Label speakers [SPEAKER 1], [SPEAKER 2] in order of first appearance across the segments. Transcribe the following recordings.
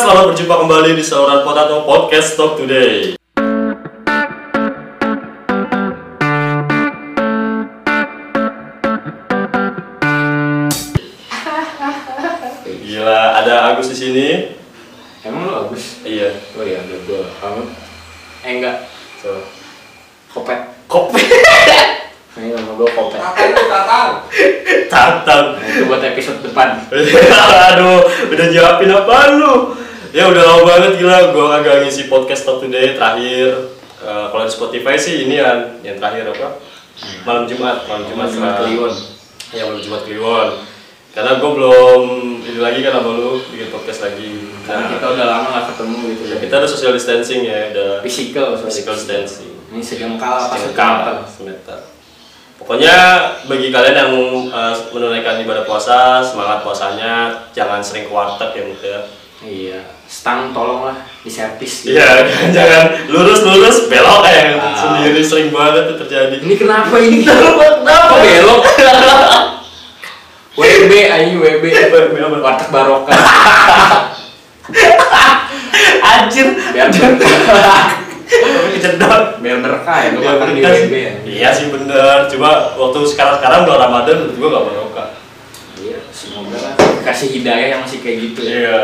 [SPEAKER 1] selamat berjumpa kembali di saluran Potato Podcast Talk Today. Gila, ada Agus di sini.
[SPEAKER 2] Emang lu Agus?
[SPEAKER 1] Iya.
[SPEAKER 2] Oh iya, ada gua. Kamu? Eh enggak,
[SPEAKER 1] So,
[SPEAKER 2] Kopet.
[SPEAKER 1] kopi.
[SPEAKER 2] Ini nama gua Kopet.
[SPEAKER 3] Itu tatang?
[SPEAKER 1] Tatang.
[SPEAKER 2] Nah, itu buat episode depan.
[SPEAKER 1] Aduh, udah jawabin apa lu? Ya udah lama banget gila, gue agak ngisi podcast Talk Today terakhir. Eh, kalau di Spotify sih ini yang yang terakhir apa? Malam Jumat, malam Jumat
[SPEAKER 2] Malam Jumat
[SPEAKER 1] setelah-
[SPEAKER 2] Kliwon.
[SPEAKER 1] Ya malam Jumat Kliwon. Karena gue belum ini lagi kan sama lu bikin podcast lagi.
[SPEAKER 2] Karena
[SPEAKER 1] Nah,
[SPEAKER 2] kita udah lama gak ketemu gitu ya.
[SPEAKER 1] kita udah social distancing ya, udah
[SPEAKER 2] Physical,
[SPEAKER 1] physical distancing.
[SPEAKER 2] Ini sejengkal apa
[SPEAKER 1] Sekal,
[SPEAKER 2] semeter?
[SPEAKER 1] Pokoknya bagi kalian yang eh, menunaikan ibadah puasa, semangat puasanya, jangan sering ke warteg ya Mut, ya.
[SPEAKER 2] Iya. Stang tolonglah diservis. gitu.
[SPEAKER 1] Iya, jangan lurus-lurus belok kayak
[SPEAKER 2] Ah.
[SPEAKER 1] sendiri sering banget itu terjadi.
[SPEAKER 2] Ini kenapa ini?
[SPEAKER 1] Kenapa
[SPEAKER 2] belok? WB ayo WB. Warteg barokah.
[SPEAKER 1] Anjir,
[SPEAKER 2] Biar
[SPEAKER 1] kejedot.
[SPEAKER 2] Biar berkah ya lu
[SPEAKER 1] Biar
[SPEAKER 2] makan di. WB ya.
[SPEAKER 1] Iya sih bener, cuma waktu sekarang-sekarang bulan Ramadan menurut gua gak barokah.
[SPEAKER 2] Iya, semoga lah kasih hidayah yang masih kayak gitu ya.
[SPEAKER 1] Iya,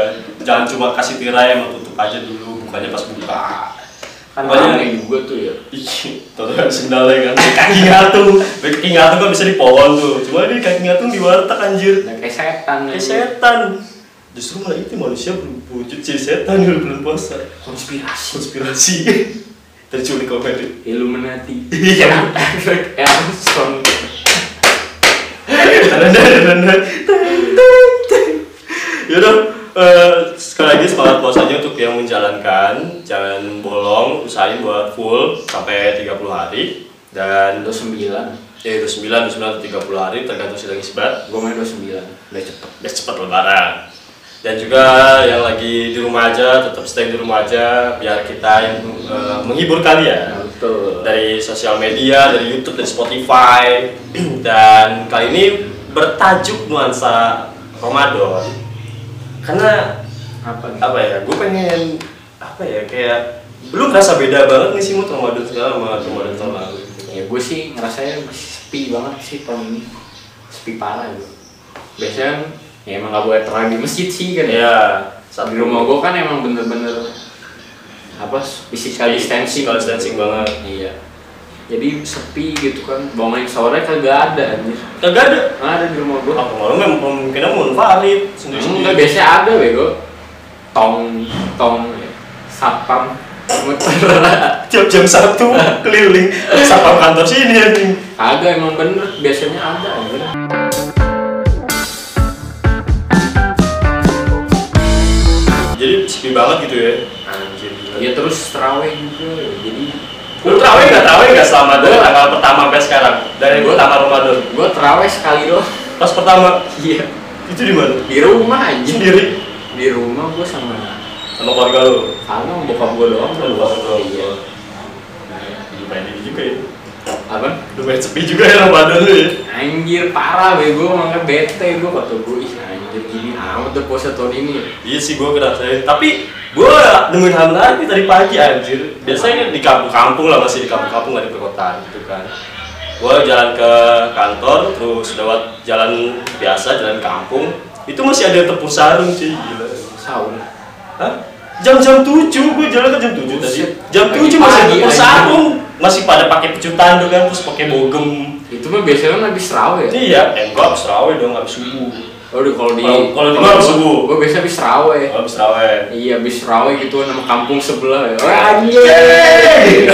[SPEAKER 1] jangan cuma kasih tirai emang tutup aja dulu, bukannya pas buka.
[SPEAKER 2] Kan
[SPEAKER 1] Pokoknya-
[SPEAKER 2] rame juga tuh ya.
[SPEAKER 1] Ih, tau kan sendalnya kan kaki ngatung, kaki ngatung kan bisa di pohon tuh. Cuma ini kaki ngatung di warteg anjir.
[SPEAKER 2] Nah, kayak setan
[SPEAKER 1] Kayak setan. Justru malah itu manusia berwujud jadi setan di bulan puasa.
[SPEAKER 2] konspirasi
[SPEAKER 1] Konspirasi. Terculik komedi.
[SPEAKER 2] Illuminati
[SPEAKER 1] Iya.
[SPEAKER 2] Erson
[SPEAKER 1] Yaudah, eh, sekali lagi semangat puasanya untuk yang menjalankan Jangan bolong, usahain buat full sampai 30 hari. Dan
[SPEAKER 2] Udah 9
[SPEAKER 1] ya itu 9, 9 atau 30 hari tergantung sedang isbat
[SPEAKER 2] Gue main 29 Udah cepet
[SPEAKER 1] biar cepat lebaran. Dan juga yang lagi di rumah aja tetap stay di rumah aja biar kita yang eh, menghibur kalian.
[SPEAKER 2] Betul.
[SPEAKER 1] Dari sosial media dari YouTube dari Spotify. Dan kali ini bertajuk nuansa Ramadan karena
[SPEAKER 2] Apa nih?
[SPEAKER 1] apa ya gue pengen apa ya kayak belum rasa beda banget nih sih mood Ramadan sekarang sama Ramadan tahun lalu
[SPEAKER 2] Ya gue sih ngerasanya masih sepi banget sih tahun ini. Sepi parah gitu Biasanya ya emang gak boleh terlalu di masjid sih kan ya?
[SPEAKER 1] Ya saat
[SPEAKER 2] Di rumah gue kan emang bener-bener Apa physical distancing.
[SPEAKER 1] physical distancing banget.
[SPEAKER 2] Iya jadi sepi gitu kan bangunin sore kagak ada anjir
[SPEAKER 1] kagak ada
[SPEAKER 2] nggak ada di rumah gue
[SPEAKER 1] Aku malu memang kemungkinan mau valid sendiri
[SPEAKER 2] Enggak
[SPEAKER 1] sendiri.
[SPEAKER 2] biasanya ada bego. Tong tong ya. satpam.
[SPEAKER 1] Tiap jam satu keliling satpam kantor sini anjing.
[SPEAKER 2] Agak emang bener biasanya ada anjir.
[SPEAKER 1] Jadi sepi banget gitu ya. Anjir.
[SPEAKER 2] Ya terus terawih juga. Jadi
[SPEAKER 1] Lu terawih nggak terawih nggak selama dari tanggal pertama sampai sekarang dari
[SPEAKER 2] Gua-
[SPEAKER 1] pertama Ramadan.
[SPEAKER 2] gua terawih sekali doang.
[SPEAKER 1] Pas pertama
[SPEAKER 2] Iya.
[SPEAKER 1] itu di mana?
[SPEAKER 2] Di rumah aja.
[SPEAKER 1] Sendiri
[SPEAKER 2] Di rumah gua sama
[SPEAKER 1] sama keluarga lu.
[SPEAKER 2] sama bokap gua doang.
[SPEAKER 1] Oh, bokap lu doang.
[SPEAKER 2] Iya.
[SPEAKER 1] Lumayan ini juga ya.
[SPEAKER 2] Apa?
[SPEAKER 1] Lumayan sepi juga ya Ramadan lu ya.
[SPEAKER 2] Anjir parah bego makanya bete gua kata gua ih anjir gini amat tuh puasa tahun ini.
[SPEAKER 1] Iya sih gue ngerasain. Tapi gue nemuin hal menarik tadi pagi anjir. Biasanya di kampung-kampung lah masih di kampung-kampung nggak di perkotaan gitu kan. Gue jalan ke kantor terus lewat jalan biasa jalan kampung itu masih ada tepung sarung cuy gila.
[SPEAKER 2] Sahur.
[SPEAKER 1] Hah? Jam-jam 7 gue jalan ke jam 7 tadi. Jam 7 masih ada tepung sarung. Masih pada pakai pecutan tuh kan terus pakai bogem.
[SPEAKER 2] Itu mah biasanya kan habis terawih ya.
[SPEAKER 1] Iya, eh enggak habis terawih dong habis subuh.
[SPEAKER 2] Oh, di- kalau di
[SPEAKER 1] Kalau- di mana subuh?
[SPEAKER 2] Gue biasa habis terawih.
[SPEAKER 1] Habis terawih.
[SPEAKER 2] Iya, habis terawih gitu nama kampung sebelah ya. Oh,
[SPEAKER 1] Anjing.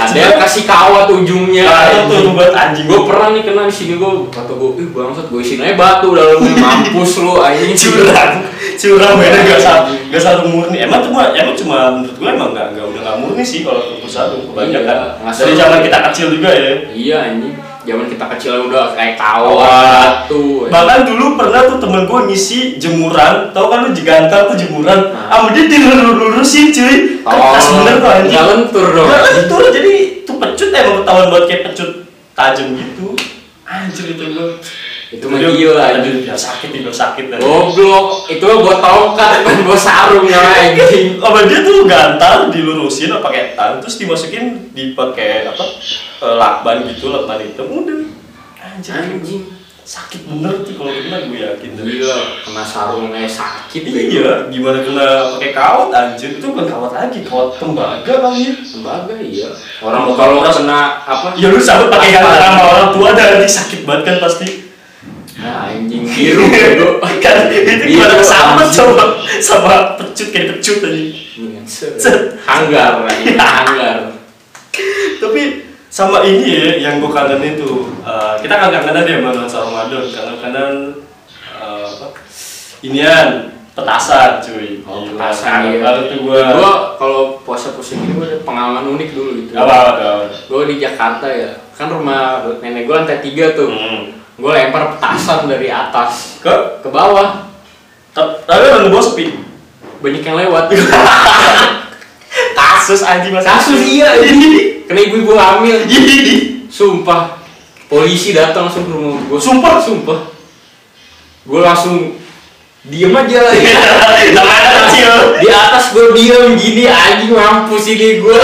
[SPEAKER 2] Ada yang kasih kawat ujungnya.
[SPEAKER 1] Kawat tuh buat anjing.
[SPEAKER 2] Gue pernah nih kena di sini gue kata gue, ih bangsat gue isiin aja batu dalamnya mampus lu anjing
[SPEAKER 1] curang curang beda gak satu gak satu murni emang cuma emang cuma menurut gue emang gak, gak udah gak murni sih kalau tepung sarung kebanyakan
[SPEAKER 2] Iya,
[SPEAKER 1] dari zaman kita kecil juga ya
[SPEAKER 2] Iya anjing. Zaman kita kecil udah kayak kawat
[SPEAKER 1] Kawat.
[SPEAKER 2] batu.
[SPEAKER 1] bahkan dulu pernah tuh temen gue ngisi jemuran tau kan lu jegantar tuh jemuran
[SPEAKER 2] Nah.
[SPEAKER 1] ah dia dilurus-lurusin cuy kan tas bener tuh anjing
[SPEAKER 2] Nggak lentur dong.
[SPEAKER 1] Nggak lentur jadi tuh pecut emang ketahuan buat kayak pecut tajam gitu anjir itu gue
[SPEAKER 2] Itu mah gila,
[SPEAKER 1] Aduh, biar sakit, biar sakit. dan-
[SPEAKER 2] Goblok, itu mah buat tongkat bukan buat sarung namanya anjing.
[SPEAKER 1] apa dia tuh gantar dilurusin apa pakai tan terus dimasukin dipakai apa eh, lakban gitu lakban hitam udah
[SPEAKER 2] Anjing.
[SPEAKER 1] sakit bener tuh kalau kena gue yakin tuh.
[SPEAKER 2] Gila, kena sarungnya sakit
[SPEAKER 1] iya gimana kena pakai kawat anjir itu bukan kawat lagi kawat tembaga kali ya
[SPEAKER 2] Tembaga iya. Orang kalau kena apa?
[SPEAKER 1] ya lu sabut pakai gantar sama orang tua dan nanti sakit banget kan pasti
[SPEAKER 2] Nah, anjing biru bego.
[SPEAKER 1] kan itu gimana sama
[SPEAKER 2] anjing.
[SPEAKER 1] sama pecut kayak pecut aja
[SPEAKER 2] Set. Hanggar, anjing, hanggar.
[SPEAKER 1] tapi sama ini ya yang gue kangenin tuh eh, kita kan kangenan deh sama nuansa Ramadan kangen-kangen eh, apa inian petasan cuy
[SPEAKER 2] Oh,
[SPEAKER 1] Gila,
[SPEAKER 2] petasan
[SPEAKER 1] kangen
[SPEAKER 2] iya.
[SPEAKER 1] banget tuh gue
[SPEAKER 2] Gua kalau puasa-puasa gini gua ada pengalaman unik dulu gitu.
[SPEAKER 1] apa apa
[SPEAKER 2] Gua di Jakarta ya. Kan rumah nenek gua lantai tiga tuh.
[SPEAKER 1] hmm.
[SPEAKER 2] Gua lempar petasan dari atas
[SPEAKER 1] ke
[SPEAKER 2] ke bawah.
[SPEAKER 1] ta- tapi orang gue sepi
[SPEAKER 2] Banyak yang lewat.
[SPEAKER 1] kasus anjing mas
[SPEAKER 2] Kasus iya, Kena ibu-ibu hamil.
[SPEAKER 1] ini
[SPEAKER 2] Sumpah. Polisi datang langsung ke rumah gua.
[SPEAKER 1] Sumpah?
[SPEAKER 2] sumpah. Gua langsung diem aja
[SPEAKER 1] kecil
[SPEAKER 2] di atas gue diem gini anjing mampus ini gue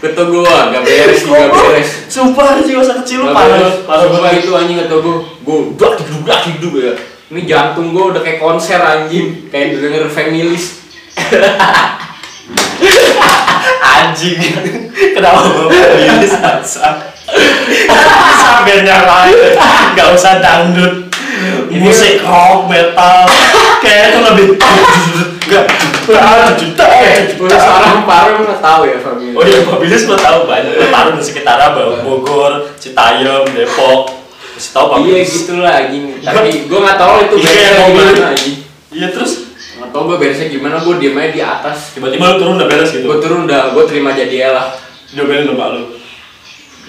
[SPEAKER 2] kata gue gak beres gak beres.
[SPEAKER 1] sumpah anjing masa kecil lu
[SPEAKER 2] Gak
[SPEAKER 1] parah parah
[SPEAKER 2] Sumpah itu anjing kata gue gue dak hidup dak hidup ya. Ini jantung gue udah kayak konser anjing. Kayak denger families
[SPEAKER 1] anjing. Kenapa ini salsa sampai nyalain nggak usah dangdut.
[SPEAKER 2] Ini-
[SPEAKER 1] musik rock metal. Kayak itu lebih nggak
[SPEAKER 2] Udah sekarang paru nggak tahu ya families
[SPEAKER 1] oh iya Pabilis lo tahu banyak. Taruh di sekitar Bogor Citayam Depok. Masih tahu
[SPEAKER 2] iya
[SPEAKER 1] Pabilis
[SPEAKER 2] gitu lah anjing tapi gue nggak tahu itu
[SPEAKER 1] Iya,
[SPEAKER 2] gimana anjing
[SPEAKER 1] iya terus?
[SPEAKER 2] Nggak tahu gue beresnya gimana gue diem aja di atas.
[SPEAKER 1] Tiba-tiba lu turun udah beres gitu?
[SPEAKER 2] Gue turun udah gue terima jadi lah.
[SPEAKER 1] Diomelin sama lu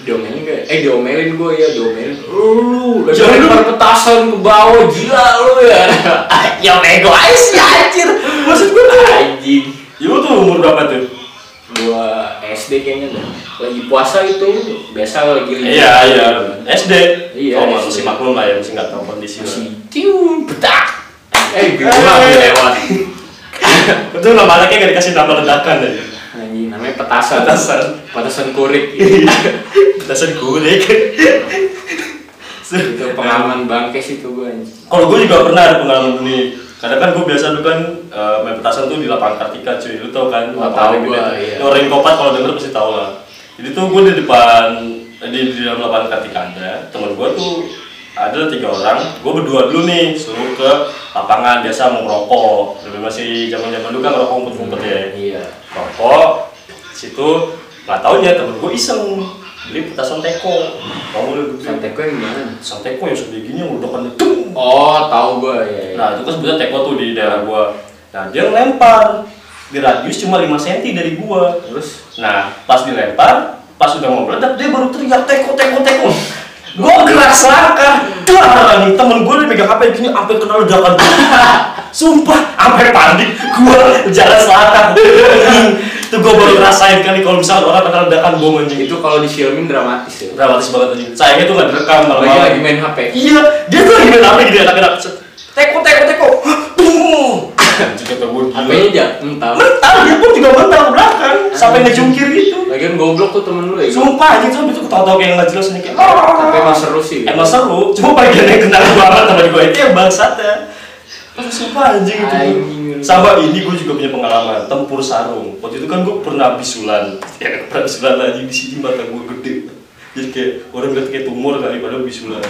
[SPEAKER 2] diomelin gak? Eh diomelin gue ya diomelin Lu
[SPEAKER 1] Ya,
[SPEAKER 2] lempar petasan ke bawah gila lu ya
[SPEAKER 1] ya ego aja sih anjir maksud gue tuh
[SPEAKER 2] Anjing
[SPEAKER 1] ya lu tuh umur berapa tuh
[SPEAKER 2] Gua SD kayaknya dah Lagi puasa itu biasa lagi libur.
[SPEAKER 1] Iya iya SD.
[SPEAKER 2] Iya,
[SPEAKER 1] Oh
[SPEAKER 2] SD.
[SPEAKER 1] masih maklum lah ya masih nggak tahu kondisi.
[SPEAKER 2] Masih tiung betak Eh gue
[SPEAKER 1] Eh.
[SPEAKER 2] lewat
[SPEAKER 1] Itu nama anaknya nggak dikasih nama ledakan aja.
[SPEAKER 2] Anjing namanya petasan
[SPEAKER 1] Petasan.
[SPEAKER 2] Petasan kurik
[SPEAKER 1] Petasan kulik.
[SPEAKER 2] Itu pengalaman bangkes itu gue
[SPEAKER 1] Kalau gue juga pernah ada pengalaman ini. Kadang kan gue biasa dulu kan eh, main petasan tuh di lapangan Kartika cuy. Lu tau kan?
[SPEAKER 2] Oh,
[SPEAKER 1] lapangan
[SPEAKER 2] gua,
[SPEAKER 1] tuh.
[SPEAKER 2] iya.
[SPEAKER 1] Orang kopat kalau denger pasti tahu lah. Jadi tuh gue di depan di, di dalam lapangan Kartika ada. Temen gue tuh ada tiga orang. Gue berdua dulu nih suruh ke lapangan biasa mau ngerokok. Dulu masih zaman zaman dulu kan ngerokok ngumpet-ngumpet ya.
[SPEAKER 2] Iya
[SPEAKER 1] rokok situ nggak taunya temen gue iseng beli petasan teko udah gede
[SPEAKER 2] Santai gue yang gimana?
[SPEAKER 1] petasan teko yang segede gini yang ledakannya tung
[SPEAKER 2] Oh tahu gue ya, ya.
[SPEAKER 1] nah itu kan sebenarnya teko tuh di daerah gue nah dia ngelempar di radius cuma 5 cm dari gue
[SPEAKER 2] Terus
[SPEAKER 1] nah pas dilempar pas udah mau meledak dia baru teriak teko teko teko gue gerak selangkah dar nih temen gue megang HP gini sampai kena ledakan sumpah sampai panik gue jalan selangkah itu gue baru ngerasain kali kalau misalkan orang kena ledakan bom anjing
[SPEAKER 2] itu kalau di filmin dramatis ya?
[SPEAKER 1] Dramatis banget anjing. Sayangnya tuh gak direkam malah
[SPEAKER 2] Lagi lagi main HP
[SPEAKER 1] iya dia tuh lagi main HP gitu ya enak teko teko teko. Gila.
[SPEAKER 2] HP-nya jatuh mental.
[SPEAKER 1] Mental dia pun juga mental ke belakang. Sampai ngejungkir gitu.
[SPEAKER 2] Lagian goblok tuh temen lu ya
[SPEAKER 1] Sumpah anjing. Sampai tuh ketawa-tawa kayak nggak jelas nih kayak
[SPEAKER 2] Tapi emang seru sih.
[SPEAKER 1] Emang seru, cuma bagian yang kena banget sama gue itu yang bangsatnya. Sumpah anjing itu.
[SPEAKER 2] Anjing.
[SPEAKER 1] Sama ini gue juga punya pengalaman, tempur sarung. Waktu itu kan gue pernah bisulan Ya pernah bisulan anjing. Di sini mata gue gede. Jadi kayak orang ngeliat kayak tumor kali padahal bisulan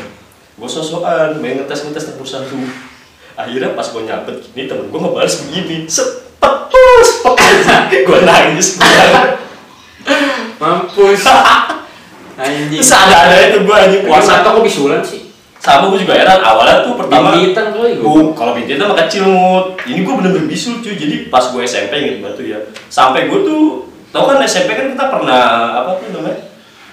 [SPEAKER 1] Gue sosokan, main ngetes-ngetes tempur sarung Akhirnya pas gue nyabet gini, temen gue ngebales begini Sepet, sepet Gue nangis,
[SPEAKER 2] Mampus Anjing
[SPEAKER 1] Terus ada-ada itu gue anjing
[SPEAKER 2] Puasa
[SPEAKER 1] puasa
[SPEAKER 2] kok bisulan sih?
[SPEAKER 1] Sama gue juga heran, awalnya tuh pertama
[SPEAKER 2] Bintitan kali gue
[SPEAKER 1] Gue kalau bintitan mah kecil mut. Ini gue bener-bener bisul cuy. Jadi pas gue SMP inget batu ya. Sampai gue tuh, tau kan SMP kan kita pernah apa tuh namanya?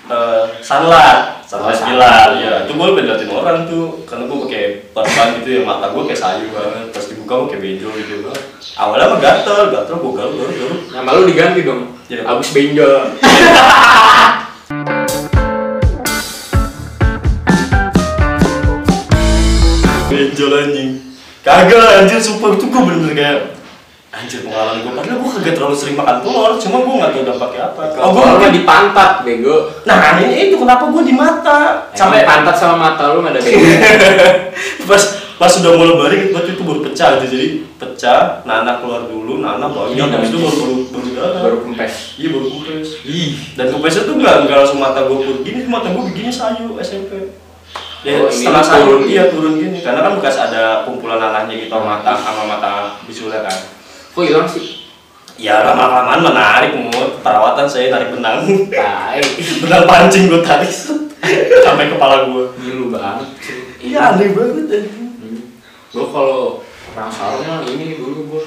[SPEAKER 1] Eh, sunlight, sunlight
[SPEAKER 2] Oh, sunlight.
[SPEAKER 1] ya. Itu gue liatin orang tuh, karena gue pakai perban gitu ya mata gue kayak sayu banget. Pas dibuka gue kayak benjol gitu. Awalnya mah gatel, gatel gue galau galau galau.
[SPEAKER 2] Nama lu diganti dong
[SPEAKER 1] Iya.
[SPEAKER 2] Abis benjol
[SPEAKER 1] ojol anjing kagak anjir sumpah itu gue bener-bener kayak anjir pengalaman gue padahal gue kagak terlalu sering makan telur cuma gue nggak tahu dampaknya apa.
[SPEAKER 2] Oh,
[SPEAKER 1] gue
[SPEAKER 2] gua di pantat, bego.
[SPEAKER 1] nah ini itu kenapa gue di mata.
[SPEAKER 2] Sampai pantat sama mata lu nggak ada bego.
[SPEAKER 1] pas pas sudah mulai baring waktu itu baru pecah gitu jadi pecah Nana keluar dulu Nana baru
[SPEAKER 2] Iya,
[SPEAKER 1] habis itu baru baru baru
[SPEAKER 2] Baru kempes.
[SPEAKER 1] iya baru kempes.
[SPEAKER 2] Ih.
[SPEAKER 1] dan kempesnya tuh nggak nggak langsung mata gue pun gini mata gue begini sayu SMP ya
[SPEAKER 2] Oh,
[SPEAKER 1] sayu
[SPEAKER 2] turun.
[SPEAKER 1] iya turun gini. Karena kan bekas ada kumpulan nanahnya gitu mata sama mata bisulnya kan
[SPEAKER 2] Kok hilang sih?
[SPEAKER 1] ya lama kelamaan menarik mut perawatan saya tarik benang
[SPEAKER 2] Tai.
[SPEAKER 1] benang pancing gue tarik sampai kepala gue
[SPEAKER 2] Ngilu banget
[SPEAKER 1] iya aneh banget anjing
[SPEAKER 2] Gue kalau perang sarung mah ini dulu gue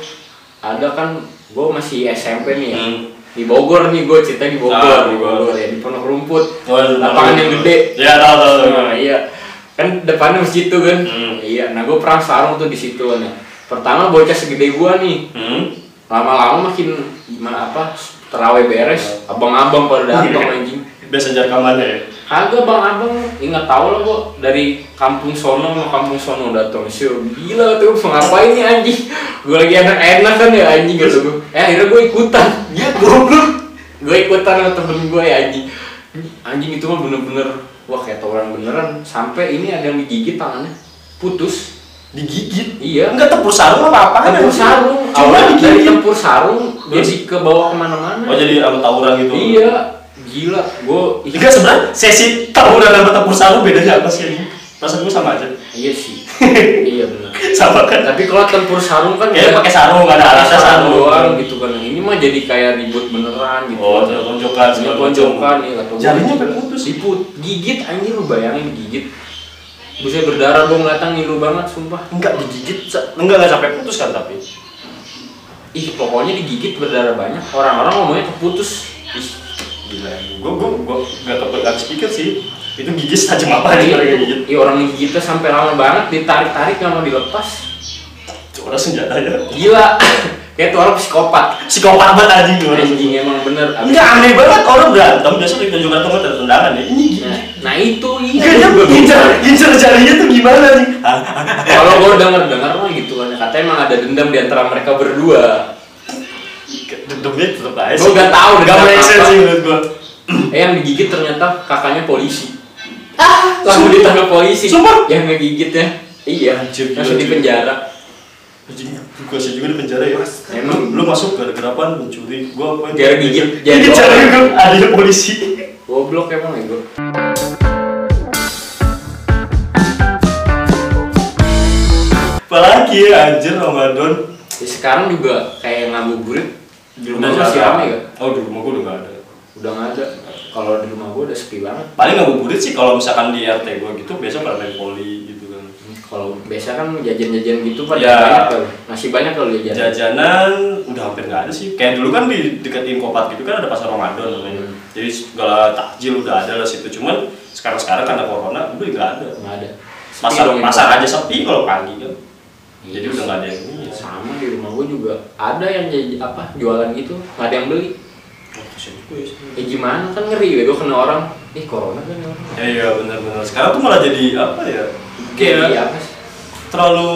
[SPEAKER 2] ada kan gue masih SMP nih ya.
[SPEAKER 1] Hmm.
[SPEAKER 2] Di Bogor nih gue cerita di Bogor,
[SPEAKER 1] Ah,
[SPEAKER 2] di
[SPEAKER 1] Bogor.
[SPEAKER 2] Ya di Pondok Rumput.
[SPEAKER 1] Waduh,
[SPEAKER 2] Lapangan yang gede.
[SPEAKER 1] ya tahu tahu tahu.
[SPEAKER 2] Nah, iya. Kan depannya masjid tuh kan.
[SPEAKER 1] Hmm.
[SPEAKER 2] Iya, nah gue perang sarung tuh di situ kan. Pertama bocah segede gua nih.
[SPEAKER 1] hmm?
[SPEAKER 2] Lama-lama makin gimana apa terawih beres, abang-abang pada datang anjing.
[SPEAKER 1] biasa jar kamarnya ya?
[SPEAKER 2] Kagak bang abang, ingat tahu lah kok dari kampung sono mau kampung sono datang sih gila tuh ngapain nih anjing? Gue lagi enak-enak kan ya anjing gitu gue eh akhirnya gue ikutan. Ya goblok. Gue ikutan sama temen gue ya anjing. Anjing itu mah bener-bener wah kayak tawuran beneran. Sampai ini ada yang digigit tangannya. Putus
[SPEAKER 1] digigit.
[SPEAKER 2] Iya.
[SPEAKER 1] Enggak tempur sarung apa apa
[SPEAKER 2] tempur sarung.
[SPEAKER 1] Cuma
[SPEAKER 2] awalnya dari
[SPEAKER 1] digigit.
[SPEAKER 2] tempur sarung jadi ke bawah ke mana-mana.
[SPEAKER 1] Oh jadi sama tawuran gitu?
[SPEAKER 2] Iya. Gila gue
[SPEAKER 1] Enggak sebenarnya sesi tawuran sama tempur sarung bedanya apa sih ini? Gue sama aja.
[SPEAKER 2] iya sih. Iya benar.
[SPEAKER 1] Sama kan?
[SPEAKER 2] Tapi kalau tempur sarung kan
[SPEAKER 1] Ya
[SPEAKER 2] dia
[SPEAKER 1] pakai sarung, ada alasnya sarung
[SPEAKER 2] doang gitu kan. Ini mah jadi kayak ribut beneran gitu.
[SPEAKER 1] Oh,
[SPEAKER 2] ponjokan nih atau
[SPEAKER 1] Jarinya putus.
[SPEAKER 2] Diput, gigit anjir lu bayangin gigit. Bisa berdarah gua ngeliatan ngilu banget sumpah.
[SPEAKER 1] Enggak digigit, enggak enggak sampai putus kan tapi.
[SPEAKER 2] Ih, pokoknya digigit berdarah banyak. Orang-orang ngomongnya keputus.
[SPEAKER 1] Ih, gila. Gue gue gue enggak kepikiran pikir sih. Itu gigit tajam apa aja
[SPEAKER 2] Iya,
[SPEAKER 1] orang yang gigit.
[SPEAKER 2] iya, orang gigitnya sampai lama banget ditarik-tarik nggak mau dilepas.
[SPEAKER 1] Coba senjatanya.
[SPEAKER 2] Gila. Kayak tuh orang psikopat.
[SPEAKER 1] Psikopat banget anjing orang.
[SPEAKER 2] Anjing emang bener.
[SPEAKER 1] Enggak aneh banget orang berantem biasa di tunjukkan teman ada tendangan ya. Ini gini.
[SPEAKER 2] Nah, itu iya.
[SPEAKER 1] Dia
[SPEAKER 2] gua
[SPEAKER 1] incer jarinya tuh gimana nih?
[SPEAKER 2] Kalau gue denger dengar mah gitu kan katanya emang ada dendam di antara mereka berdua.
[SPEAKER 1] Dendamnya tetep aja
[SPEAKER 2] Gua nggak tahu
[SPEAKER 1] Enggak
[SPEAKER 2] dendam
[SPEAKER 1] make sense
[SPEAKER 2] apa.
[SPEAKER 1] sih menurut gua.
[SPEAKER 2] Eh yang digigit ternyata kakaknya polisi. Ah, langsung ditangkap polisi.
[SPEAKER 1] Sumpah.
[SPEAKER 2] Yang ngegigitnya. Iya,
[SPEAKER 1] Anjir,
[SPEAKER 2] langsung di penjara.
[SPEAKER 1] Anjing, gua sih juga di penjara ya.
[SPEAKER 2] Emang.
[SPEAKER 1] lu, masuk gara-gara apaan mencuri? Gua apa?
[SPEAKER 2] Gara gigit
[SPEAKER 1] Gigit
[SPEAKER 2] jari orang.
[SPEAKER 1] gua ada polisi.
[SPEAKER 2] Goblok emang ya gue.
[SPEAKER 1] Apalagi ya anjir Ramadan.
[SPEAKER 2] Ya, sekarang juga kayak ngabuburit di rumah masih rame gak?
[SPEAKER 1] Oh, di rumah gua udah enggak ada.
[SPEAKER 2] Udah nggak ada. Kalau di rumah gue udah sepi banget.
[SPEAKER 1] Paling ngabuburit sih kalau misalkan di RT gua gitu biasa pada main poli gitu kan.
[SPEAKER 2] Kalau biasa kan jajan-jajan gitu pada
[SPEAKER 1] Ya.
[SPEAKER 2] banyak kalau masih banyak kalau jajan.
[SPEAKER 1] Jajanan udah hampir nggak ada sih. Kayak dulu kan di dekat Inkopat gitu kan ada pasar Ramadan namanya.
[SPEAKER 2] Hmm.
[SPEAKER 1] Jadi segala takjil udah ada lah situ. Cuman sekarang-sekarang karena corona udah nggak ada.
[SPEAKER 2] Nggak ada.
[SPEAKER 1] Pasar pasar aja sepi kalau pagi kan.
[SPEAKER 2] Iya.
[SPEAKER 1] Jadi udah nggak ada yang ini. ya.
[SPEAKER 2] sama di rumah gue juga ada yang jadi apa jualan gitu nggak ada yang beli
[SPEAKER 1] Oh, juga ya.
[SPEAKER 2] eh gimana kan ngeri ya gue kena orang ih corona kan ya orang
[SPEAKER 1] Ya iya benar-benar. Sekarang tuh malah jadi apa ya? Kayak
[SPEAKER 2] apa sih?
[SPEAKER 1] terlalu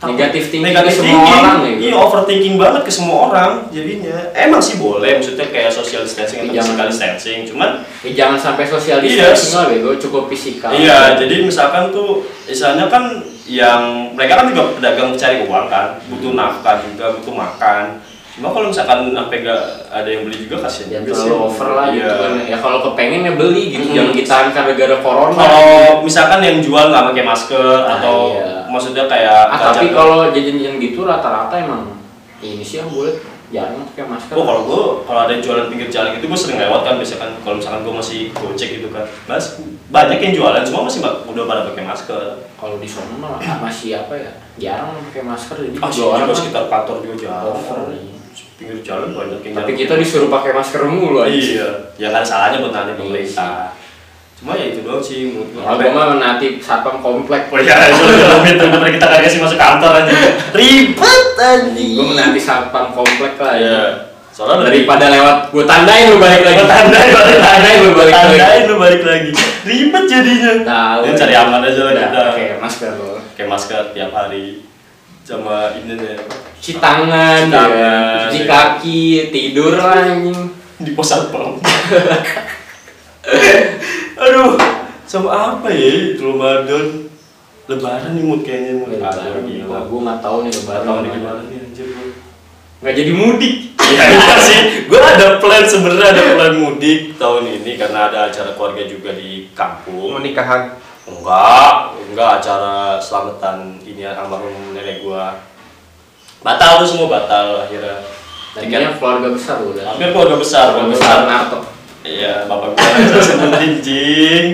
[SPEAKER 2] Negatif thinking
[SPEAKER 1] negatif
[SPEAKER 2] ke semua
[SPEAKER 1] thinking.
[SPEAKER 2] orang ya, gitu.
[SPEAKER 1] Iya overthinking banget ke semua orang jadinya. Emang sih boleh maksudnya kayak social distancing atau
[SPEAKER 2] Jangan.
[SPEAKER 1] physical distancing. Cuman
[SPEAKER 2] Eh, jangan sampai sosial
[SPEAKER 1] Iya.
[SPEAKER 2] distancing lah bego cukup fisikal
[SPEAKER 1] Iya, jadi misalkan tuh misalnya kan yang mereka kan juga pedagang cari uang kan, butuh nafkah juga, butuh makan. Cuma kalau misalkan sampai gak ada yang beli juga kasihan
[SPEAKER 2] yang
[SPEAKER 1] juga sih.
[SPEAKER 2] terlalu over lah gitu
[SPEAKER 1] Iya.
[SPEAKER 2] kan ya kalau kepengen ya beli gitu
[SPEAKER 1] Hmm.
[SPEAKER 2] jangan ditahan gara-gara corona
[SPEAKER 1] Kalau misalkan yang jual nggak pakai masker
[SPEAKER 2] Nah,
[SPEAKER 1] atau
[SPEAKER 2] iya.
[SPEAKER 1] maksudnya kayak
[SPEAKER 2] ah,
[SPEAKER 1] nggak
[SPEAKER 2] tapi kalau jajan-jajan gitu rata-rata emang ini sih yang boleh jangan pakai masker
[SPEAKER 1] Oh kalau gue kalau ada yang jualan pinggir jalan gitu gue sering lewat kan biasanya kan kalau misalkan gue masih gojek gitu kan, mas banyak yang jualan cuma masih nggak- udah pada pakai masker.
[SPEAKER 2] kalau di sana mah masih apa ya jarang pakai masker jadi
[SPEAKER 1] Ah, sih
[SPEAKER 2] juga
[SPEAKER 1] sekitar kantor juga jarang.
[SPEAKER 2] over.
[SPEAKER 1] Pinggir jalan banyak yang
[SPEAKER 2] tapi
[SPEAKER 1] jarang.
[SPEAKER 2] kita disuruh pakai masker mulu aja
[SPEAKER 1] Iya, ya kan salahnya buat nanti
[SPEAKER 2] Iya
[SPEAKER 1] pemerintah. Cuma ya itu doang sih menurut gue.
[SPEAKER 2] kalau mah nanti satpam komplek
[SPEAKER 1] Oh iya, itu lebih itu bener kita kagak sih masuk kantor aja. Ribet anjing.
[SPEAKER 2] gue nanti satpam komplek lah ya
[SPEAKER 1] Iya. Soalnya dari
[SPEAKER 2] daripada lewat gue tandain lu balik lagi
[SPEAKER 1] Gua tandain balik lagi.
[SPEAKER 2] Tandain lu balik lagi
[SPEAKER 1] Tandain lu balik lagi. Ribet jadinya.
[SPEAKER 2] tahu
[SPEAKER 1] Ya, cari aman aja lah
[SPEAKER 2] Udah,
[SPEAKER 1] kita.
[SPEAKER 2] pakai masker lo
[SPEAKER 1] Oke, pakai masker tiap hari sama ini nih apa,
[SPEAKER 2] cuci tangan,
[SPEAKER 1] Cuci
[SPEAKER 2] ya. kaki, tidur lah anjing.
[SPEAKER 1] di pos satpam aduh sama apa ya Ramadan lebaran nih mood kayaknya mood aduh gila
[SPEAKER 2] Gue nggak tahu nih lebaran.
[SPEAKER 1] Tahu nih gimana nih anjir gua.
[SPEAKER 2] Nggak jadi mudik.
[SPEAKER 1] Ya iya sih, gue ada plan sebenarnya ada plan mudik tahun ini karena ada acara keluarga juga di kampung.
[SPEAKER 3] nikahan
[SPEAKER 1] Enggak, enggak acara selamatan ini almarhum nenek gua. Batal tuh semua batal akhirnya.
[SPEAKER 2] Tadinya keluarga besar udah.
[SPEAKER 1] Hampir keluarga besar,
[SPEAKER 2] Keluarga
[SPEAKER 1] keluarga
[SPEAKER 2] besar
[SPEAKER 1] besar. Iya, bapak gua nggak usah sebutin jing,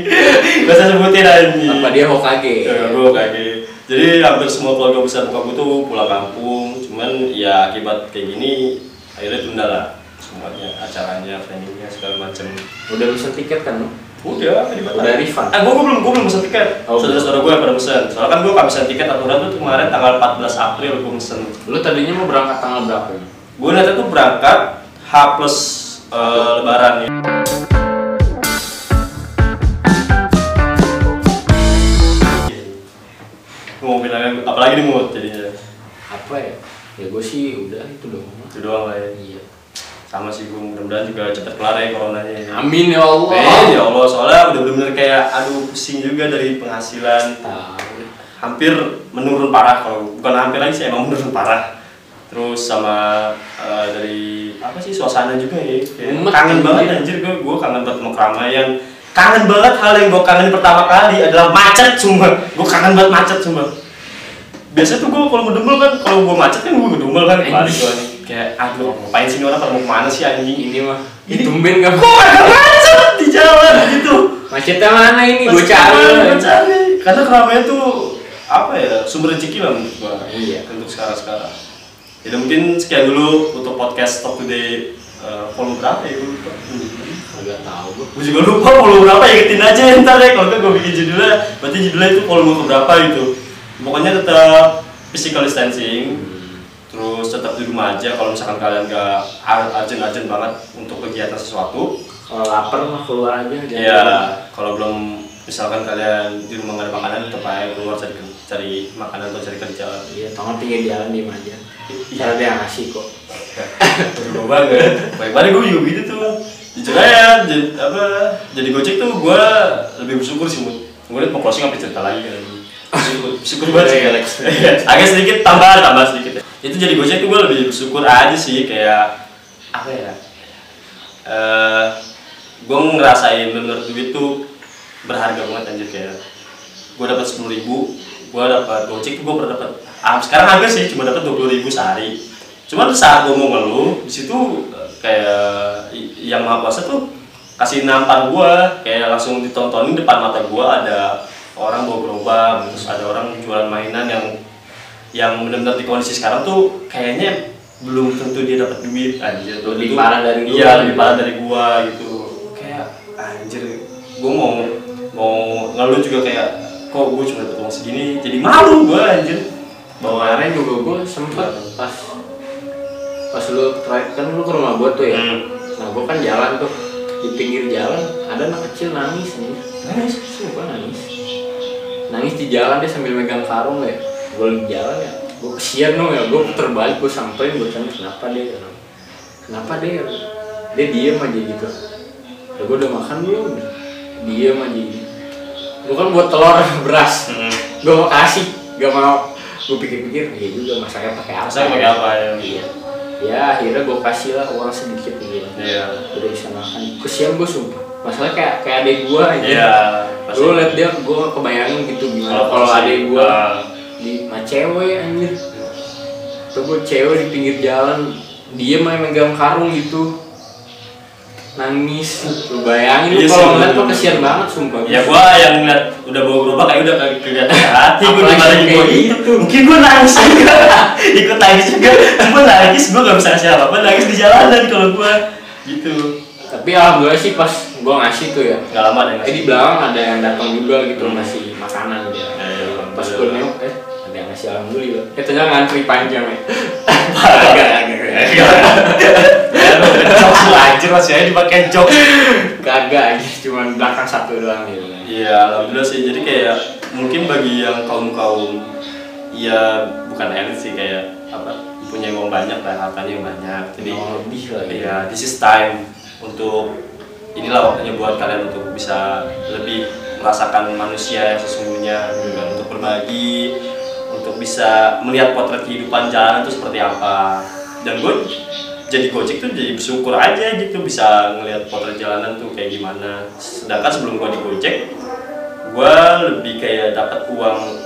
[SPEAKER 1] nggak usah sebutin anjing.
[SPEAKER 2] Apa dia Hokage?
[SPEAKER 1] Ya, gua kaget. Jadi hampir semua keluarga besar gua tuh pulang kampung, cuman ya akibat kayak gini akhirnya tunda lah semuanya acaranya, planningnya segala macem.
[SPEAKER 2] Udah bisa tiket kan lu?
[SPEAKER 1] Udah.
[SPEAKER 2] Udah refund?
[SPEAKER 1] Ah, gua, gua belum, gua belum pesen tiket.
[SPEAKER 2] Oh,
[SPEAKER 1] Saudara-saudara gua yang pada pesen. Soalnya kan gua nggak pesen tiket aturan tuh kemarin tanggal 14 April gua pesen.
[SPEAKER 2] Lu tadinya mau berangkat tanggal berapa?
[SPEAKER 1] Gua nanti tuh berangkat H plus eh, Lebaran ya. Mau bilang apalagi nih mood jadinya.
[SPEAKER 2] Apa ya? Ya gue sih udah itu doang.
[SPEAKER 1] Itu doang lah ya.
[SPEAKER 2] Iya.
[SPEAKER 1] Sama sih gua mudah-mudahan juga cepet kelar ya coronanya. ya.
[SPEAKER 2] Amin ya Allah.
[SPEAKER 1] Eh, ya Allah, soalnya udah bener-bener kayak aduh pusing juga dari penghasilan
[SPEAKER 2] Tahu.
[SPEAKER 1] hampir menurun parah kalau bukan hampir lagi sih emang menurun parah terus sama eh, dari apa sih suasana juga ya kayak kangen
[SPEAKER 2] juga.
[SPEAKER 1] banget anjir gue gue kangen banget sama keramaian kangen banget hal yang gue kangen pertama kali adalah macet cuma gue kangen banget macet cuma biasa tuh gue kalau ngedumel kan kalau gue macet kan gue ngedumel kan balik gue nih kayak aduh ngapain sih orang pada mau ke mana sih anjing
[SPEAKER 2] Ini mah
[SPEAKER 1] Ini-
[SPEAKER 2] tumben gak
[SPEAKER 1] kok ada macet di jalan gitu
[SPEAKER 2] Macetnya mana ini? Gue cari.
[SPEAKER 1] gua cari. Karena keramaian tuh apa ya sumber rezeki lah menurut gua.
[SPEAKER 2] Iya.
[SPEAKER 1] Untuk sekarang sekarang. Jadi mungkin sekian dulu untuk podcast Talk Today eh, volume berapa ya gue lupa.
[SPEAKER 2] Agak tahu gue.
[SPEAKER 1] Gue juga lupa volume berapa ya ingetin aja ntar deh kalau gue bikin judulnya berarti judulnya itu volume berapa gitu. Pokoknya tetap physical distancing terus tetap di rumah aja kalau misalkan kalian gak urgent-urgent banget untuk kegiatan sesuatu
[SPEAKER 2] Kalau lapar mah keluar aja.
[SPEAKER 1] Iya, kalau belum misalkan kalian di rumah nggak ada makanan tetap aja keluar cari cari makanan atau cari kerja.
[SPEAKER 2] Iya, tangan tinggi jalan diem aja.
[SPEAKER 1] Iya.
[SPEAKER 2] Cara dia ngasih kok.
[SPEAKER 1] Berubah banget. Baik banget gue juga gitu tuh. Jujur aja, jadi, apa jadi gojek tuh gue lebih bersyukur sih mood. Gue liat mau closing sampai cerita lagi kan. Bersyukur, bersyukur banget sih.
[SPEAKER 2] Iya,
[SPEAKER 1] Alex. Agak sedikit tambah, tambah sedikit. Itu jadi gojek tuh gue lebih bersyukur aja sih kayak apa ya? Eh, gue ngerasain bener duit tuh berharga banget anjir kayak gue dapat sepuluh ribu gue dapat gojek tuh gue pernah dapat ah, sekarang hampir sih cuma dapat dua puluh ribu sehari. Cuman saat gue mau ngeluh di situ eh, kayak yang maha kuasa tuh kasih nampar gue kayak langsung ditontonin depan mata gue ada orang bawa gerobak terus ada orang jualan mainan yang yang benar-benar di kondisi sekarang tuh kayaknya belum tentu dia dapat duit anjir. Belum
[SPEAKER 2] Lebih parah dari
[SPEAKER 1] iya lebih parah dari gua gitu. Kayak anjir gua mau mau ngeluh juga kayak kok gua cuma dapat uang segini jadi malu gua anjir
[SPEAKER 2] Kemarin juga gue sempet pas pas lu terakhir kan lu ke rumah gue tuh ya.
[SPEAKER 1] Hmm.
[SPEAKER 2] Nah gue kan jalan tuh di pinggir jalan ada anak kecil nangis nih.
[SPEAKER 1] Nangis?
[SPEAKER 2] Sumpah nangis. Nangis di jalan dia sambil megang karung ya. Gue lagi jalan ya. Gue kesian dong ya. Gue puter balik gue samperin gue tanya kenapa dia. Kenapa dia? Dia diem aja gitu. Ya gue udah makan belum? Diem aja. Gue kan buat telur beras.
[SPEAKER 1] Hmm.
[SPEAKER 2] Gue mau kasih, gak mau. Gue pikir-pikir, iya juga masaknya pakai apa?
[SPEAKER 1] Masaknya pakai apa ya?
[SPEAKER 2] Iya. Ya akhirnya gue kasih lah uang sedikit nih.
[SPEAKER 1] iya
[SPEAKER 2] Udah bisa makan. Kesian gue sumpah. Masalahnya kayak kayak adek gue aja.
[SPEAKER 1] iya.
[SPEAKER 2] Gue liat dia, gue kebayangin gitu gimana
[SPEAKER 1] Kalau
[SPEAKER 2] adek gue
[SPEAKER 1] ah.
[SPEAKER 2] di sama cewek anjir. Tuh gue cewek di pinggir jalan, dia main megang karung gitu. Nangis, lu bayangin
[SPEAKER 1] Iya
[SPEAKER 2] kalau ngeliat gue kesian banget sumpah.
[SPEAKER 1] ya gua yang ngeliat udah bawa gerobak kayak udah kayak kelihatan hati gua gimana
[SPEAKER 2] kayak
[SPEAKER 1] gua.
[SPEAKER 2] gitu.
[SPEAKER 1] mungkin gua nangis juga. Ikut nangis juga. Cuma nangis gua gak bisa ngasih apa-apa nangis di jalanan kalau gua. Gitu.
[SPEAKER 2] Tapi alhamdulillah sih pas gue ngasih tuh ya,
[SPEAKER 1] nggak lama deh
[SPEAKER 2] Eh di belakang ada yang datang juga gitu ngasih makanan dia.
[SPEAKER 1] Eh,
[SPEAKER 2] Pas
[SPEAKER 1] alhamdulillah.
[SPEAKER 2] nengok eh ngasih alhamdulillah. Ternyata ngantri panjang ya. Agak agak
[SPEAKER 1] anjir masih aja dipakai jokes
[SPEAKER 2] kagak aja cuma belakang satu doang gitu.
[SPEAKER 1] iya alhamdulillah sih jadi kayak mungkin bagi yang kaum kaum ya bukan elit sih kayak apa punya uang banyak lah hartanya yang banyak jadi
[SPEAKER 2] Oh, lebih lah ya.
[SPEAKER 1] ya this is time untuk inilah waktunya buat kalian untuk bisa lebih merasakan manusia yang sesungguhnya gitu kan. untuk berbagi untuk bisa melihat potret kehidupan jalanan itu seperti apa. Dan gue jadi gojek tuh jadi bersyukur aja gitu bisa ngelihat potret jalanan tuh kayak gimana. Sedangkan sebelum gue di gojek gue lebih kayak dapat uang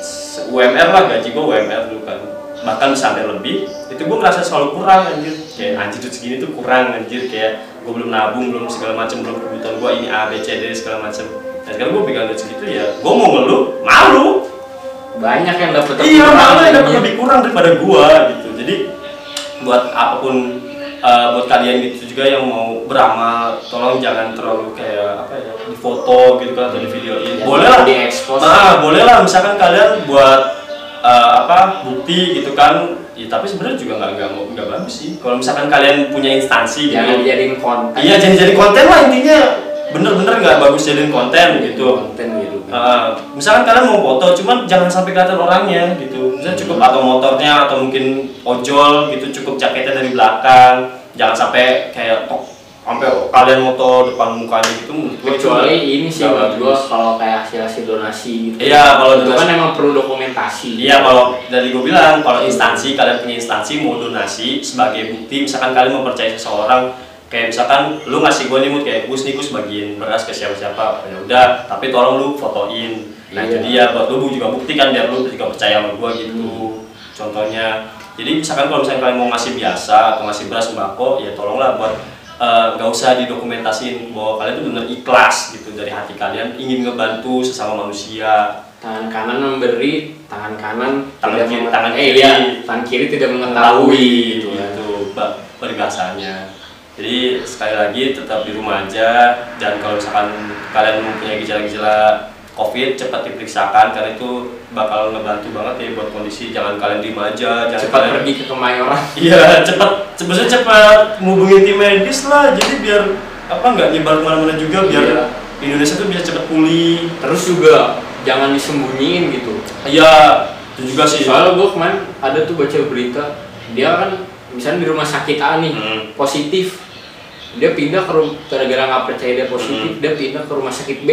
[SPEAKER 1] UMR lah gaji gue UMR dulu kan. Bahkan sampai lebih itu gue ngerasa selalu kurang anjir. Kayak anjir duit segini tuh kurang anjir. Kayak gue belum nabung belum segala macam belum kebutuhan gue ini A B C D segala macam dan sekarang gue pegang duit segitu ya gue mau ngeluh malu
[SPEAKER 2] banyak yang dapat
[SPEAKER 1] iya malu yang dapat lebih kurang daripada gue gitu jadi buat apa pun eh, buat kalian gitu juga yang mau beramal tolong jangan terlalu kayak apa ya di foto gitu kan atau di videoin boleh lah
[SPEAKER 2] diekspos
[SPEAKER 1] Nah, boleh lah misalkan kalian buat eh, apa bukti gitu kan. Ya, tapi sebenarnya juga nggak nggak mau nggak bagus sih. Kalau misalkan kalian punya instansi gitu.
[SPEAKER 2] jangan dijadiin konten
[SPEAKER 1] Iya, jangan jadi konten lah intinya. Bener-bener nggak bagus jadiin konten gitu.
[SPEAKER 2] konten gitu.
[SPEAKER 1] Eh, misalkan kalian mau foto, cuman jangan sampai kelihatan orangnya gitu. Misalnya cukup atau motornya atau mungkin ojol gitu, cukup jaketnya dari belakang. Jangan sampai kayak tok sampai kalian moto depan mukanya gitu.
[SPEAKER 2] kecuali ini sih menurut gua kalau kayak hasil hasil donasi gitu
[SPEAKER 1] Iya, kalau
[SPEAKER 2] itu kan emang perlu dokumentasi
[SPEAKER 1] Iya kalau dari gue bilang kalau instansi kalian punya instansi mau donasi sebagai bukti misalkan kalian mempercayai seseorang kayak misalkan lu ngasih gue nih mood kayak gus nih gus bagiin beras ke siapa siapa ya udah tapi tolong lu fotoin. Nah
[SPEAKER 2] Iya.
[SPEAKER 1] dia. Buat lu juga bukti kan biar lu juga percaya sama gue gitu. Contohnya jadi misalkan kalau misalkan kalian mau ngasih biasa atau ngasih beras sembako ya tolonglah buat eh, nggak usah didokumentasiin bahwa kalian tuh bener ikhlas gitu dari hati kalian ingin ngebantu sesama manusia.
[SPEAKER 2] Tangan kanan memberi tangan kanan
[SPEAKER 1] Tangan kiri- tangan
[SPEAKER 2] eh,
[SPEAKER 1] kiri.
[SPEAKER 2] iya, tangan kiri tidak mengetahui.
[SPEAKER 1] Itu
[SPEAKER 2] gitu ya.
[SPEAKER 1] itu ba- peribahasanya jadi sekali lagi tetap di rumah aja. Dan kalau misalkan kalian mempunyai gejala-gejala covid cepat diperiksakan karena itu bakal ngebantu banget ya buat kondisi. Jangan kalian diem aja jangan
[SPEAKER 2] cepat
[SPEAKER 1] kalian
[SPEAKER 2] pergi ke kemayoran.
[SPEAKER 1] Iya cepat sebetulnya cepat menghubungi tim medis lah. Jadi biar apa nggak nyebar ke mana-mana juga biar
[SPEAKER 2] Iya.
[SPEAKER 1] Indonesia tuh bisa cepat pulih.
[SPEAKER 2] Terus juga jangan disembunyiin gitu.
[SPEAKER 1] Iya itu juga sih.
[SPEAKER 2] Soalnya gue kemarin ada tuh baca berita dia kan misalnya di rumah sakit A nih
[SPEAKER 1] Hmm.
[SPEAKER 2] positif dia pindah ke rum- gara-gara nggak percaya dia positif dia pindah ke rumah sakit B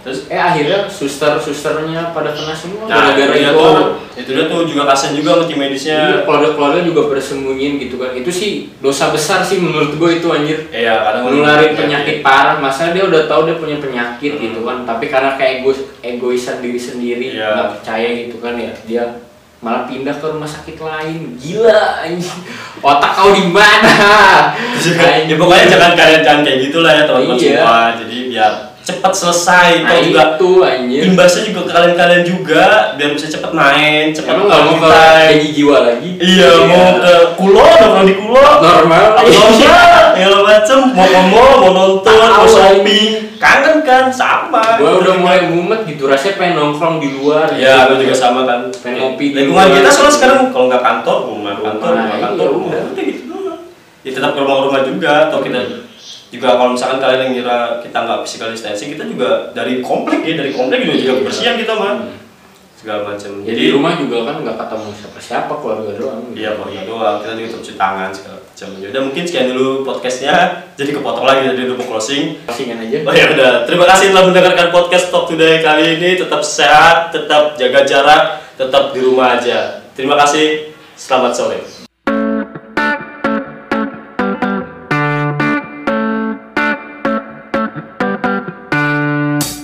[SPEAKER 1] terus
[SPEAKER 2] eh akhirnya suster susternya pada kena semua
[SPEAKER 1] Nah,
[SPEAKER 2] gara-gara
[SPEAKER 1] itu dia
[SPEAKER 2] itu
[SPEAKER 1] tuh, itu dia tuh juga kasian juga sama tim medisnya.
[SPEAKER 2] Iya, keluarga-keluarga juga pada sembunyiin gitu kan. Itu sih dosa besar sih menurut gue itu anjir.
[SPEAKER 1] Iya, kadang
[SPEAKER 2] Nularin penyakit parah, masa dia udah tahu dia punya penyakit
[SPEAKER 1] Hmm.
[SPEAKER 2] gitu kan. Tapi karena kayak egois, egoisan diri sendiri,
[SPEAKER 1] Iya.
[SPEAKER 2] nggak percaya gitu kan ya. Dia malah pindah ke rumah sakit lain. Gila anjing. Otak kau di mana?
[SPEAKER 1] ya pokoknya jangan kalian jangan kayak gitulah ya teman-teman
[SPEAKER 2] Iya.
[SPEAKER 1] semua. Jadi biar cepat selesai.
[SPEAKER 2] Nah,
[SPEAKER 1] Toh juga
[SPEAKER 2] itu anjir.
[SPEAKER 1] imbasnya juga ke kalian-kalian juga biar bisa cepat main, cepat
[SPEAKER 2] Emang nggak mau ke. Peggy jiwa lagi?
[SPEAKER 1] Iya, mau ke kulo, nongkrong di kulo.
[SPEAKER 2] normal.
[SPEAKER 1] Normal, ya macem mau mall, mau nonton, mau shopping, kangen kan sama.
[SPEAKER 2] Gue udah mulai mumet gitu, rasanya pengen nongkrong di luar.
[SPEAKER 1] Iya,
[SPEAKER 2] gitu.
[SPEAKER 1] gue juga sama kan.
[SPEAKER 2] Pengen ngopi di
[SPEAKER 1] Lingkungan
[SPEAKER 2] luar.
[SPEAKER 1] kita soalnya sekarang kalau nggak kantor, rumah, kantor,
[SPEAKER 2] Rumah,
[SPEAKER 1] rumah,
[SPEAKER 2] iya,
[SPEAKER 1] kantor, rumah. udah. Gitu doang. Ya tetap ke rumah-rumah juga, atau kita juga kalau misalkan kalian yang ngira kita nggak physical distancing, kita juga dari komplek ya, dari komplek juga juga kebersihan kita mah. Segala macam.
[SPEAKER 2] Jadi di rumah juga kan nggak ketemu siapa-siapa keluarga doang.
[SPEAKER 1] Iya, keluarga doang. Kita juga tetap cuci tangan segala macam. Ya udah mungkin sekian dulu podcastnya. Jadi kepotong lagi jadi udah mau closing.
[SPEAKER 2] Closingan aja.
[SPEAKER 1] Oh ya udah, terima kasih telah mendengarkan podcast Talk Today kali ini. Tetap sehat, tetap jaga jarak, tetap di rumah aja. Terima kasih, selamat sore.